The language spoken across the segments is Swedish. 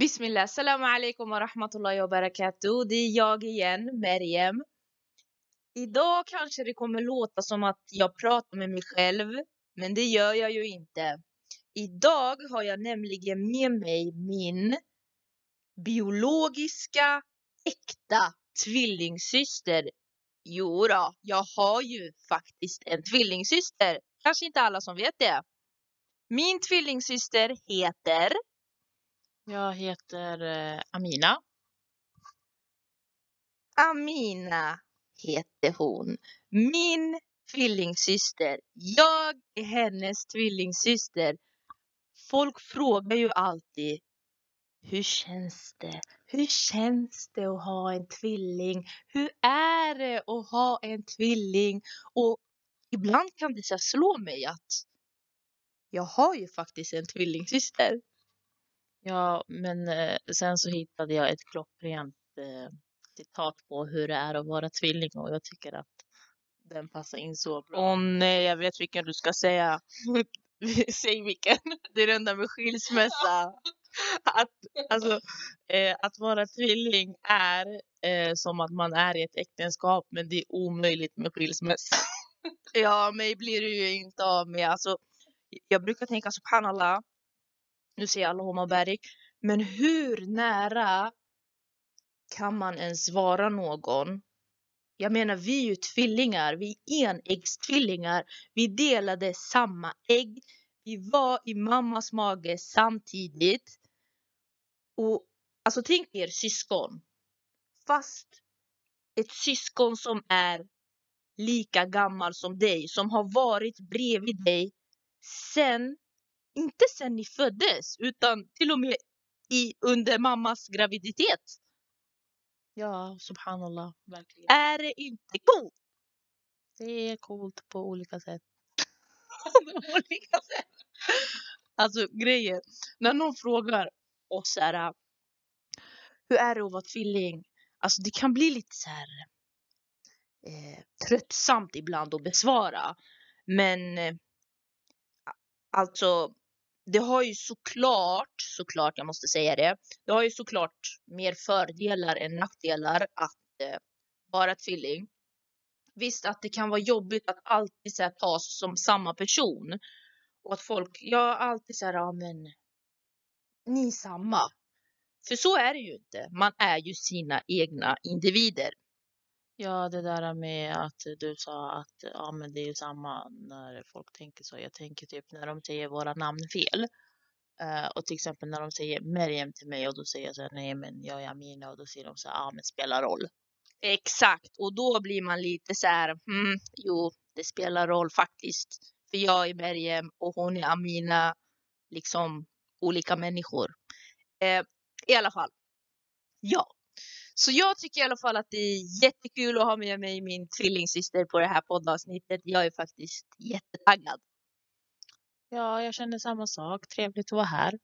Bismillah, salam alaikum och rahmatullahi wa barakatuh. Det är jag igen, Meriem. Idag kanske det kommer låta som att jag pratar med mig själv, men det gör jag ju inte. Idag har jag nämligen med mig min biologiska, äkta tvillingsyster. Jo då, jag har ju faktiskt en tvillingsyster. Kanske inte alla som vet det. Min tvillingsyster heter jag heter eh, Amina. Amina heter hon. Min tvillingsyster. Jag är hennes tvillingsyster. Folk frågar ju alltid hur känns det? Hur känns det att ha en tvilling? Hur är det att ha en tvilling? Och ibland kan det så slå mig att jag har ju faktiskt en tvillingsyster. Ja, men eh, sen så hittade jag ett klockrent eh, citat på hur det är att vara tvilling och jag tycker att den passar in så bra. Åh nej, jag vet vilken du ska säga. Säg vilken. Det är den där med skilsmässa. Att, alltså, eh, att vara tvilling är eh, som att man är i ett äktenskap men det är omöjligt med skilsmässa. Ja, mig blir det ju inte av med. Alltså, jag brukar tänka subhanallah. Nu säger alla Homa Berg, Men hur nära kan man ens vara någon? Jag menar, vi är ju tvillingar. Vi är enäggstvillingar. Vi delade samma ägg. Vi var i mammas mage samtidigt. Och alltså tänk er syskon. Fast ett syskon som är lika gammal som dig, som har varit bredvid dig sen, inte sen ni föddes, utan till och med i, under mammas graviditet. Ja, subhanallah, verkligen. Är det inte coolt? Det är coolt på olika sätt. På olika sätt. Alltså grejen, när någon frågar oss så här, hur är det att vara tvilling? Alltså det kan bli lite så här eh, tröttsamt ibland att besvara. Men eh, alltså, det har ju såklart, såklart jag måste säga det, det har ju såklart mer fördelar än nackdelar att eh, vara tvilling. Visst att det kan vara jobbigt att alltid så här, tas som samma person. Och att folk, jag har alltid så här, ja men ni är samma. För så är det ju inte. Man är ju sina egna individer. Ja, det där med att du sa att ja, men det är ju samma när folk tänker så. Jag tänker typ när de säger våra namn fel. Eh, och till exempel när de säger Meriem till mig och då säger jag så här, nej men jag är Amina och då säger de så här, ja men spelar roll. Exakt, och då blir man lite så här, mm, jo, det spelar roll faktiskt. För jag är Meriem och hon är Amina, liksom olika människor. Eh, I alla fall, ja. Så jag tycker i alla fall att det är jättekul att ha med mig min tvillingsyster på det här poddavsnittet. Jag är faktiskt jättetaggad. Ja, jag känner samma sak. Trevligt att vara här.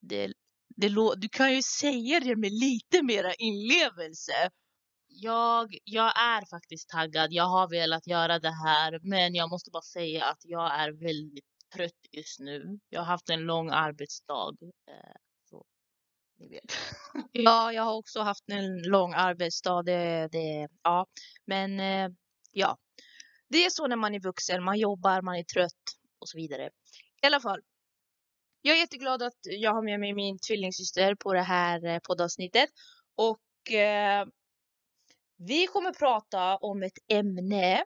Det, det, du kan ju säga det med lite mera inlevelse. Jag, jag är faktiskt taggad. Jag har velat göra det här, men jag måste bara säga att jag är väldigt trött just nu. Jag har haft en lång arbetsdag. Ni vet. Ja, jag har också haft en lång arbetsdag. Det, det, ja. Men eh, ja, det är så när man är vuxen. Man jobbar, man är trött och så vidare. I alla fall. Jag är jätteglad att jag har med mig min tvillingsyster på det här eh, poddavsnittet. Och eh, vi kommer prata om ett ämne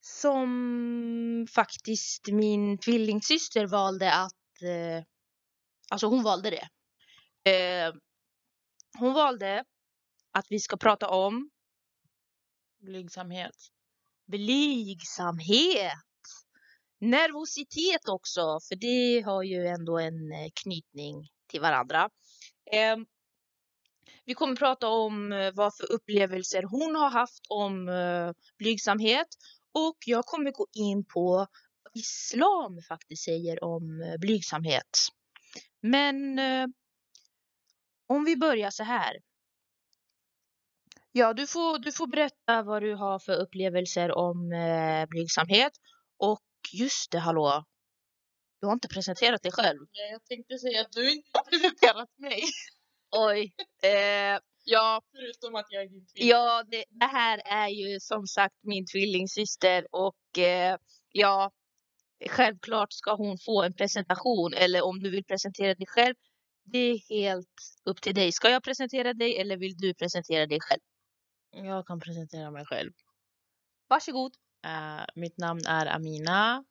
som faktiskt min tvillingsyster valde att... Eh, alltså hon valde det. Eh, hon valde att vi ska prata om Blygsamhet. blygsamhet. Nervositet också, för det har ju ändå en eh, knytning till varandra. Eh, vi kommer prata om eh, vad för upplevelser hon har haft om eh, blygsamhet och jag kommer gå in på vad islam faktiskt säger om eh, blygsamhet. Men eh, om vi börjar så här. Ja, du får, du får berätta vad du har för upplevelser om eh, blygsamhet. Och just det, hallå. Du har inte presenterat dig själv. Nej, jag tänkte säga att du inte har presenterat mig. Oj. Eh, Ja, förutom att jag är din tvilling. ja, det, det här är ju som sagt min tvillingsyster och eh, ja, självklart ska hon få en presentation eller om du vill presentera dig själv. Det är helt upp till dig. Ska jag presentera dig eller vill du presentera dig själv? Jag kan presentera mig själv. Varsågod. Uh, mitt namn är Amina.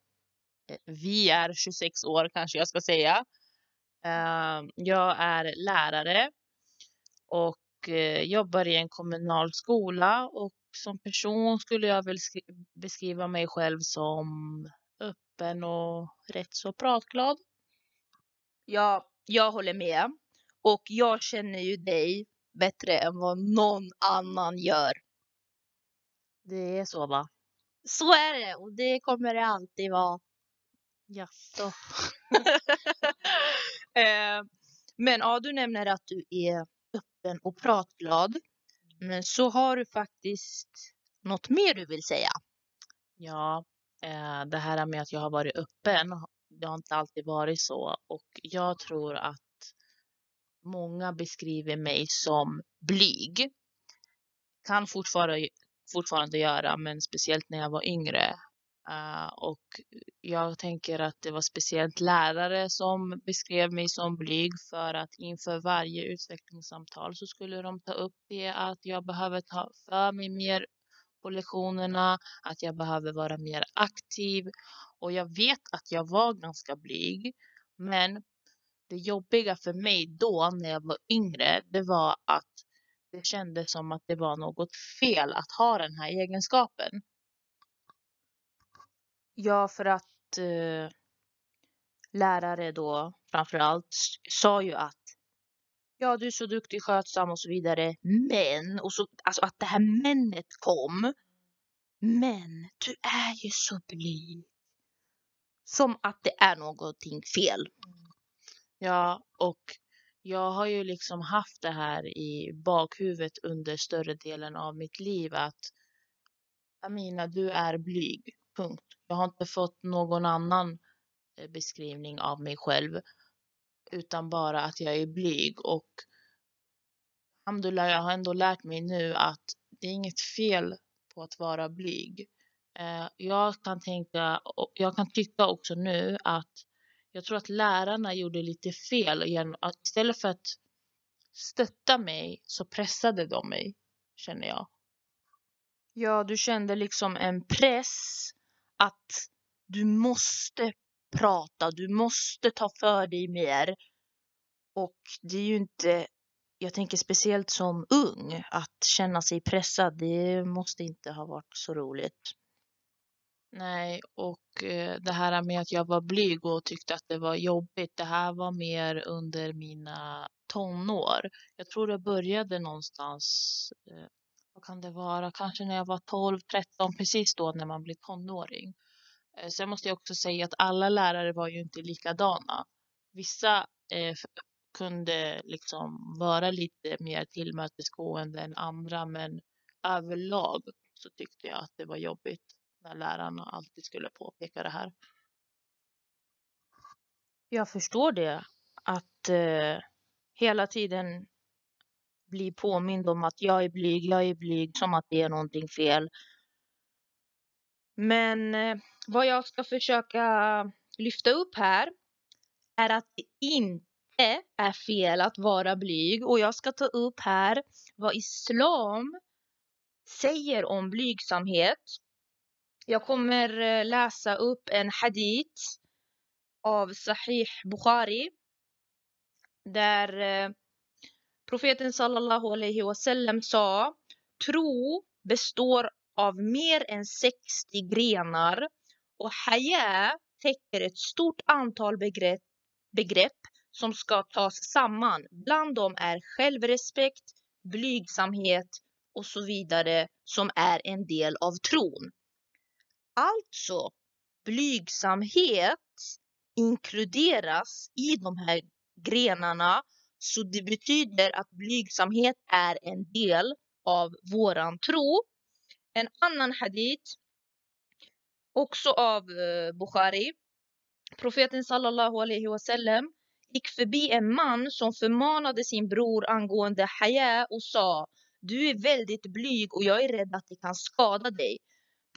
Eh, Vi är 26 år kanske jag ska säga. Eh, jag är lärare och eh, jobbar i en kommunal skola och som person skulle jag väl skri- beskriva mig själv som öppen och rätt så pratglad. Ja, jag håller med. Och jag känner ju dig bättre än vad någon annan gör. Det är så va? Så är det och det kommer det alltid vara. Jaså? Eh, Men ja, du nämner att du är öppen och pratglad. Men så har du faktiskt något mer du vill säga. Ja, eh, det här med att jag har varit öppen, det har inte alltid varit så. Och jag tror att många beskriver mig som blyg. Kan fortfarande, fortfarande göra, men speciellt när jag var yngre. Uh, och jag tänker att det var speciellt lärare som beskrev mig som blyg för att inför varje utvecklingssamtal så skulle de ta upp det att jag behöver ta för mig mer på lektionerna, att jag behöver vara mer aktiv. Och jag vet att jag var ganska blyg, men det jobbiga för mig då när jag var yngre, det var att det kändes som att det var något fel att ha den här egenskapen. Ja, för att eh, lärare då framför allt sa ju att ja, du är så duktig, skötsam och så vidare. Men, och så, alltså att det här männet kom. Men du är ju så blyg. Som att det är någonting fel. Ja, och jag har ju liksom haft det här i bakhuvudet under större delen av mitt liv att Amina, du är blyg. Punkt. Jag har inte fått någon annan eh, beskrivning av mig själv utan bara att jag är blyg och alhamdulillah, jag har ändå lärt mig nu att det är inget fel på att vara blyg. Eh, jag kan tänka jag kan tycka också nu att jag tror att lärarna gjorde lite fel att istället för att stötta mig så pressade de mig, känner jag. Ja, du kände liksom en press att du måste prata, du måste ta för dig mer. Och det är ju inte, jag tänker speciellt som ung, att känna sig pressad, det måste inte ha varit så roligt. Nej, och eh, det här med att jag var blyg och tyckte att det var jobbigt, det här var mer under mina tonår. Jag tror det började någonstans, eh, vad kan det vara, kanske när jag var 12, 13, precis då när man blir tonåring. Eh, sen måste jag också säga att alla lärare var ju inte likadana. Vissa eh, kunde liksom vara lite mer tillmötesgående än andra, men överlag så tyckte jag att det var jobbigt när lärarna alltid skulle påpeka det här. Jag förstår det, att eh, hela tiden bli påmind om att jag är blyg, jag är blyg, som att det är någonting fel. Men eh, vad jag ska försöka lyfta upp här är att det inte är fel att vara blyg och jag ska ta upp här vad islam säger om blygsamhet. Jag kommer eh, läsa upp en hadith av Sahih Bukhari där eh, profeten sallallahu alaihi wasallam sa tro består av mer än 60 grenar och haya täcker ett stort antal begrepp, begrepp som ska tas samman. Bland dem är självrespekt, blygsamhet och så vidare som är en del av tron. Alltså, blygsamhet inkluderas i de här grenarna så det betyder att blygsamhet är en del av våran tro. En annan hadith, också av eh, Bukhari, Profeten sallallahu alaihi wasallam gick förbi en man som förmanade sin bror angående haya och sa Du är väldigt blyg och jag är rädd att det kan skada dig.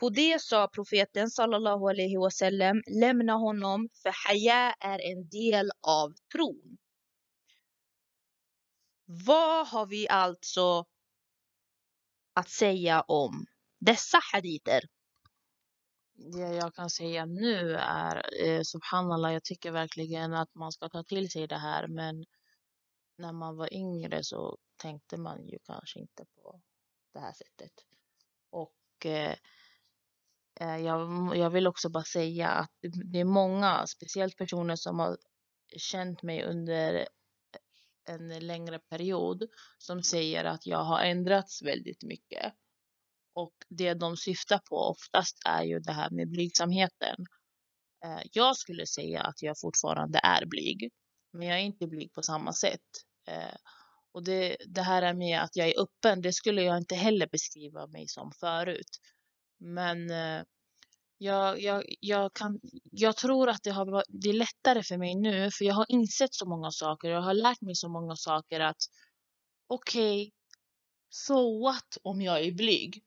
På det sa profeten sallallahu alaihi wasallam lämna honom för haya är en del av tron. Vad har vi alltså att säga om dessa haditer? Det jag kan säga nu är, eh, subhanallah, jag tycker verkligen att man ska ta till sig det här, men när man var yngre så tänkte man ju kanske inte på det här sättet. Och eh, eh jag, jag vill också bara säga att det är många, speciellt personer som har känt mig under en längre period, som säger att jag har ändrats väldigt mycket. Och det de syftar på oftast är ju det här med blygsamheten. Eh, jag skulle säga att jag fortfarande är blyg, men jag är inte blyg på samma sätt. Eh, och det, det här är med att jag är öppen, det skulle jag inte heller beskriva mig som förut. Men eh, jag, jag, jag, kan, jag tror att det, har, det är lättare för mig nu, för jag har insett så många saker. Jag har lärt mig så många saker att okej, okay, so what om jag är blyg?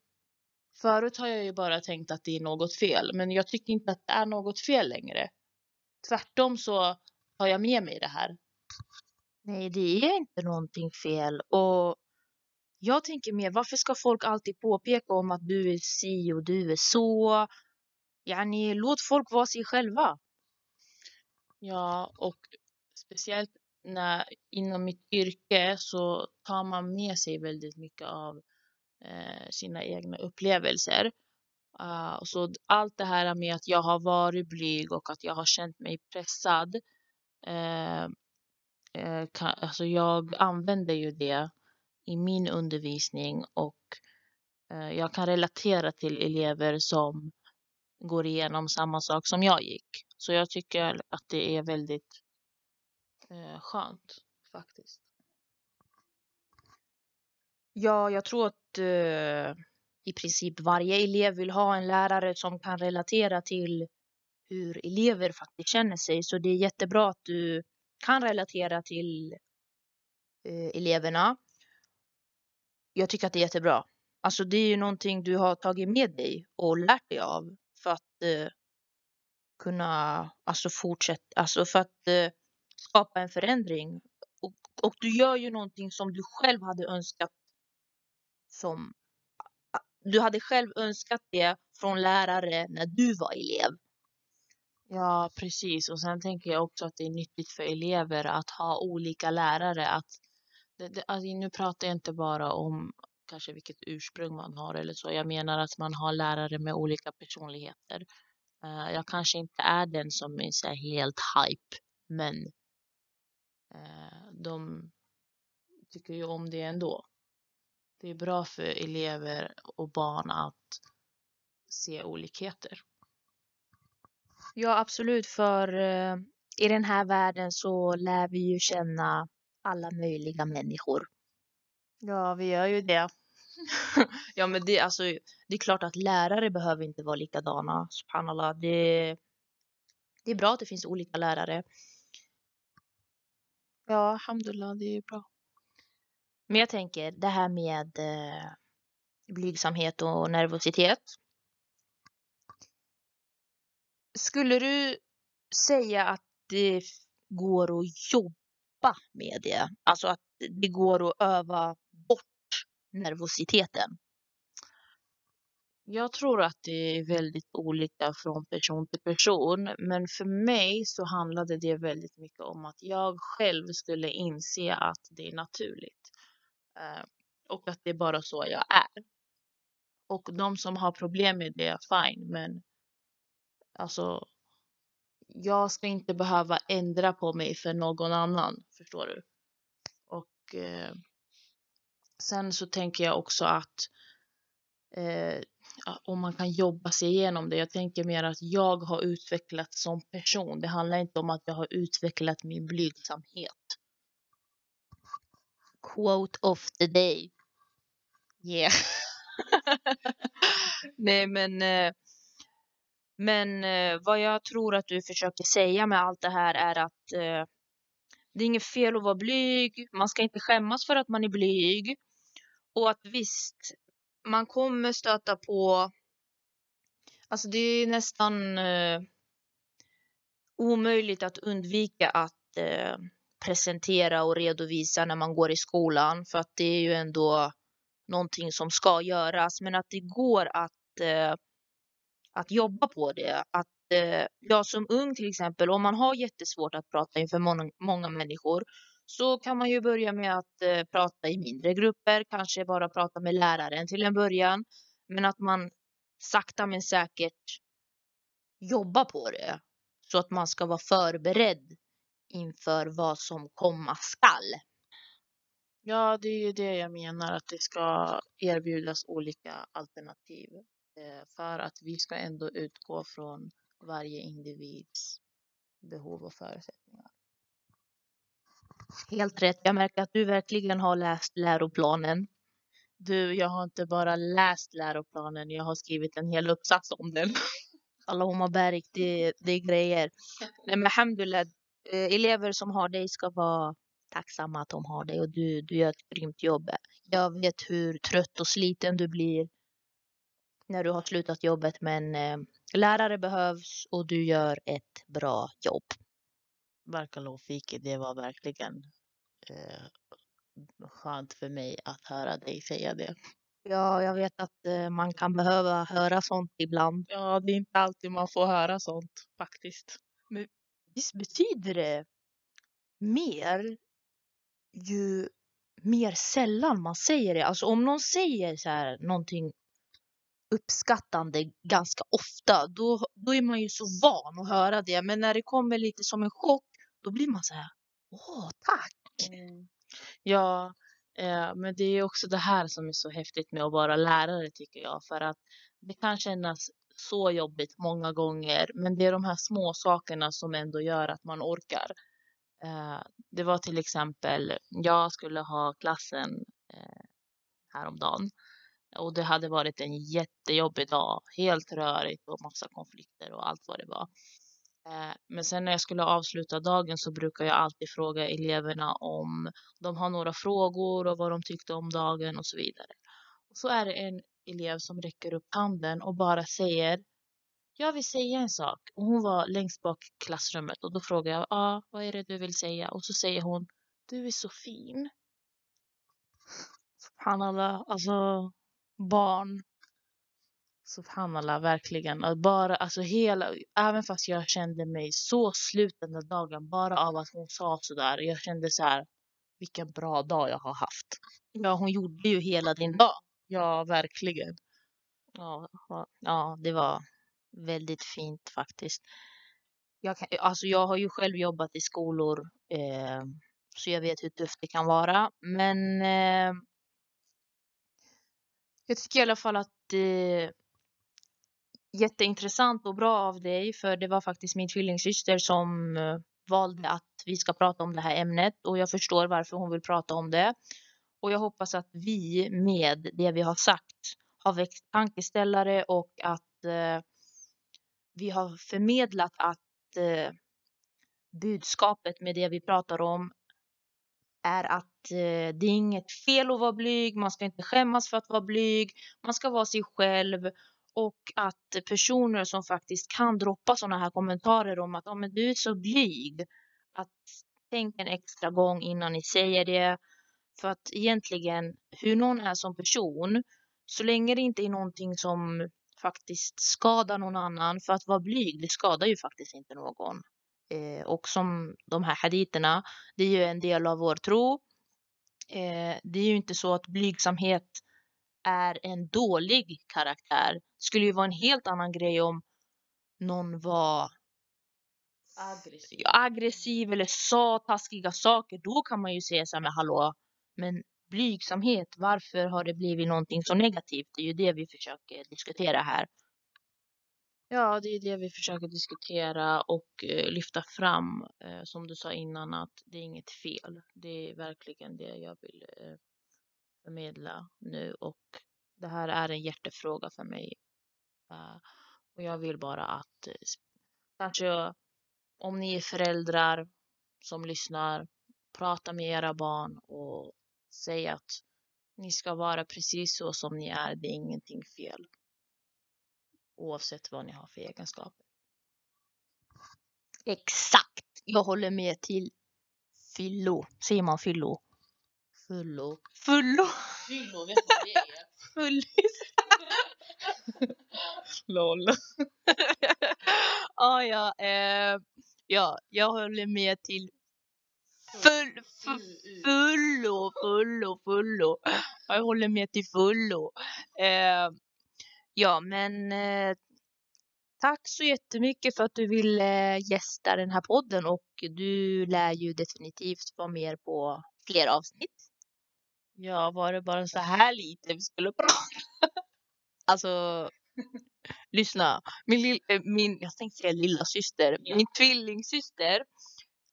Förut har jag ju bara tänkt att det är något fel, men jag tycker inte att det är något fel längre. Tvärtom så har jag med mig det här. Nej, det är inte någonting fel och jag tänker mer, varför ska folk alltid påpeka om att du är si och du är så? Yani, låt folk vara sig själva. Ja, och speciellt när, inom mitt yrke så tar man med sig väldigt mycket av Eh, sina egna upplevelser. Uh, så allt det här med att jag har varit blyg och att jag har känt mig pressad. Eh, eh, uh, uh, kan, alltså jag använder ju det i min undervisning och jag kan relatera till elever som går igenom samma sak som jag gick. Så jag tycker att det är väldigt skönt faktiskt. Ja, jag tror att eh, i princip varje elev vill ha en lärare som kan relatera till hur elever faktiskt känner sig. Så det är jättebra att du kan relatera till eh, eleverna. Jag tycker att det är jättebra. Alltså det är ju någonting du har tagit med dig och lärt dig av för att eh, kunna alltså fortsätta, alltså för att eh, skapa en förändring. Och, och du gör ju någonting som du själv hade önskat som du hade själv önskat det från lärare när du var elev. Ja, precis. Och sen tänker jag också att det är nyttigt för elever att ha olika lärare. Att det, det, alltså nu pratar jag inte bara om kanske vilket ursprung man har eller så. Jag menar att man har lärare med olika personligheter. Uh, jag kanske inte är den som är så helt hype, men uh, de tycker ju om det ändå det är bra för elever och barn att se olikheter. Ja, absolut, för eh, i den här världen så lär vi ju känna alla möjliga människor. Ja, vi gör ju det. ja, men det, alltså, det är klart att lärare behöver inte vara likadana. Subhanallah. Det, det är bra att det finns olika lärare. Ja, alhamdulillah, det är bra. Men jag tänker det här med eh, blygsamhet och nervositet. Skulle du säga att det går att jobba med det? Alltså att det går att öva bort nervositeten? Jag tror att det är väldigt olika från person till person, men för mig så handlade det väldigt mycket om att jag själv skulle inse att det är naturligt. Eh, och att det är bara så jag är. Och de som har problem med det, fine, men alltså jag ska inte behöva ändra på mig för någon annan, förstår du? Och eh, sen så tänker jag också att eh, om man kan jobba sig igenom det. Jag tänker mer att jag har utvecklats som person. Det handlar inte om att jag har utvecklat min blygsamhet quote of the day. Yeah. Nej men, eh, Men eh, vad jag tror att du försöker säga med allt det här är att eh, det är inget fel att vara blyg. Man ska inte skämmas för att man är blyg. Och att visst, man kommer stöta på... Alltså det är nästan eh, omöjligt att undvika att eh, presentera och redovisa när man går i skolan. För att det är ju ändå någonting som ska göras. Men att det går att, eh, att jobba på det. Att eh, jag som ung till exempel, om man har jättesvårt att prata inför många, många människor så kan man ju börja med att eh, prata i mindre grupper, kanske bara prata med läraren till en början. Men att man sakta men säkert jobbar på det så att man ska vara förberedd inför vad som komma skall. Ja, det är ju det jag menar, att det ska erbjudas olika alternativ eh, för att vi ska ändå utgå från varje individs behov och förutsättningar. Helt rätt. Jag märker att du verkligen har läst läroplanen. Du, jag har inte bara läst läroplanen, jag har skrivit en hel uppsats om den. Allahumma barik, det, det är grejer. Nej men alhamdulillah, eh, elever som har dig ska vara tacksamma att de har dig och du, du gör ett grymt jobb. Jag vet hur trött och sliten du blir när du har slutat jobbet men eh, lärare behövs och du gör ett bra jobb. Barakallahu fiki, det var verkligen eh, skönt för mig att höra dig säga det. Ja, jag vet att eh, man kan behöva höra sånt ibland. Ja, det är inte alltid man får höra sånt faktiskt. Men visst betyder det mer ju mer sällan man säger det. Alltså om någon säger så här någonting uppskattande ganska ofta, då, då är man ju så van att höra det. Men när det kommer lite som en chock, då blir man så här, åh, tack! Mm. Ja, eh, men det är också det här som är så häftigt med att vara lärare tycker jag. För att det kan kännas så jobbigt många gånger, men det är de här små sakerna som ändå gör att man orkar. Eh, det var till exempel, jag skulle ha klassen eh, häromdagen och det hade varit en jättejobbig dag, helt rörigt och massa konflikter och allt vad det var. Eh, men sen när jag skulle avsluta dagen så brukar jag alltid fråga eleverna om de har några frågor och vad de tyckte om dagen och så vidare. Och så är det en elev som räcker upp handen och bara säger jag vill säga en sak. Och hon var längst bak i klassrummet och då frågar jag, ah, vad är det du vill säga? Och så säger hon, du är så fin. Subhanallah, alltså barn. Subhanallah, verkligen. Bara, alltså hela, även fast jag kände mig så slut den där dagen, bara av att hon sa sådär. Jag kände så här, vilken bra dag jag har haft. Ja, hon gjorde ju hela din dag. Ja, verkligen. Ja, ja det var väldigt fint faktiskt. Jag, kan, alltså jag har ju själv jobbat i skolor eh, så jag vet hur tufft det kan vara. Men eh, jag tycker i alla fall att det är jätteintressant och bra av dig för det var faktiskt min tvillingsyster som eh, valde att vi ska prata om det här ämnet och jag förstår varför hon vill prata om det. Och jag hoppas att vi med det vi har sagt har väckt tankeställare och att eh, vi har förmedlat att eh, budskapet med det vi pratar om är att eh, det är inget fel att vara blyg, man ska inte skämmas för att vara blyg, man ska vara sig själv och att personer som faktiskt kan droppa sådana här kommentarer om att oh, men du är så blyg, att tänk en extra gång innan ni säger det. För att egentligen hur någon är som person, så länge det inte är någonting som faktiskt skadar någon annan. För att vara blyg, det skadar ju faktiskt inte någon. Eh, och som de här haditerna, det är ju en del av vår tro. Eh, det är ju inte så att blygsamhet är en dålig karaktär. Det skulle ju vara en helt annan grej om någon var aggressiv, aggressiv eller sa taskiga saker. Då kan man ju säga så här med hallå, men blygsamhet, varför har det blivit någonting så negativt? Det är ju det vi försöker diskutera här. Ja, det är det vi försöker diskutera och eh, lyfta fram, eh, som du sa innan, att det är inget fel. Det är verkligen det jag vill eh, förmedla nu och det här är en hjärtefråga för mig. Och jag vill bara att kanske om ni är föräldrar som lyssnar, prata med era barn och säg att ni ska vara precis så som ni är. Det är ingenting fel. Oavsett vad ni har för egenskaper. Exakt. Jag håller med till fyllo. Säger man fyllo? Fullo. Fullo. Fyllo, vet du vad det är? Fullis. Lol. ah, ja, eh, ja, jag håller med till full, fu- fullo, fullo, fullo. Ja, Jag håller med till fullo. Eh, ja, men eh, tack så jättemycket för att du ville gästa den här podden och du lär ju definitivt vara med på fler avsnitt. Ja, var det bara så här lite vi skulle prata? Alltså, lyssna. Min, eh, min jag tänkte säga lilla syster, min tvillingsyster.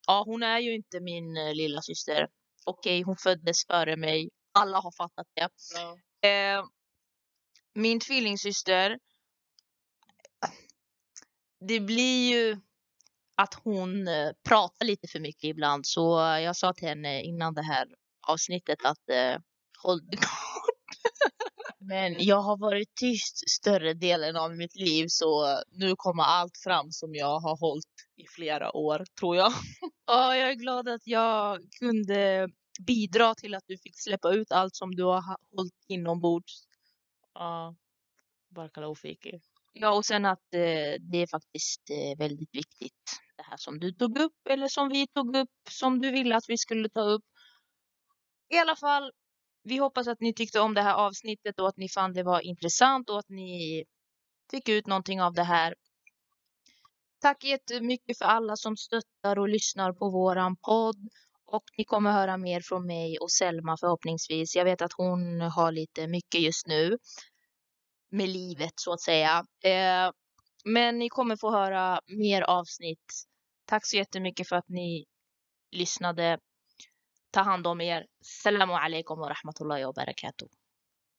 Ja, hon är ju inte min eh, lilla syster. Okej, hon föddes före mig. Alla har fattat det. Eh, min tvillingsyster. Det blir ju att hon eh, pratar lite för mycket ibland. Så jag sa till henne innan det här avsnittet att eh, håll Men jag har varit tyst större delen av mitt liv så nu kommer allt fram som jag har hållit i flera år, tror jag. Ja, jag är glad att jag kunde bidra till att du fick släppa ut allt som du har ha- hållit inombords. Ja, Barkala Ofiki. Ja, och sen att eh, det är faktiskt eh, väldigt viktigt det här som du tog upp eller som vi tog upp som du ville att vi skulle ta upp. I alla fall, vi hoppas att ni tyckte om det här avsnittet och att ni fann det var intressant och att ni fick ut någonting av det här. Tack jättemycket för alla som stöttar och lyssnar på våran podd. Och ni kommer höra mer från mig och Selma förhoppningsvis. Jag vet att hon har lite mycket just nu. Med livet så att säga. Eh, men ni kommer få höra mer avsnitt. Tack så jättemycket för att ni lyssnade. Ta hand om er. Salam alaikum wa rahmatullahi wa barakatuh.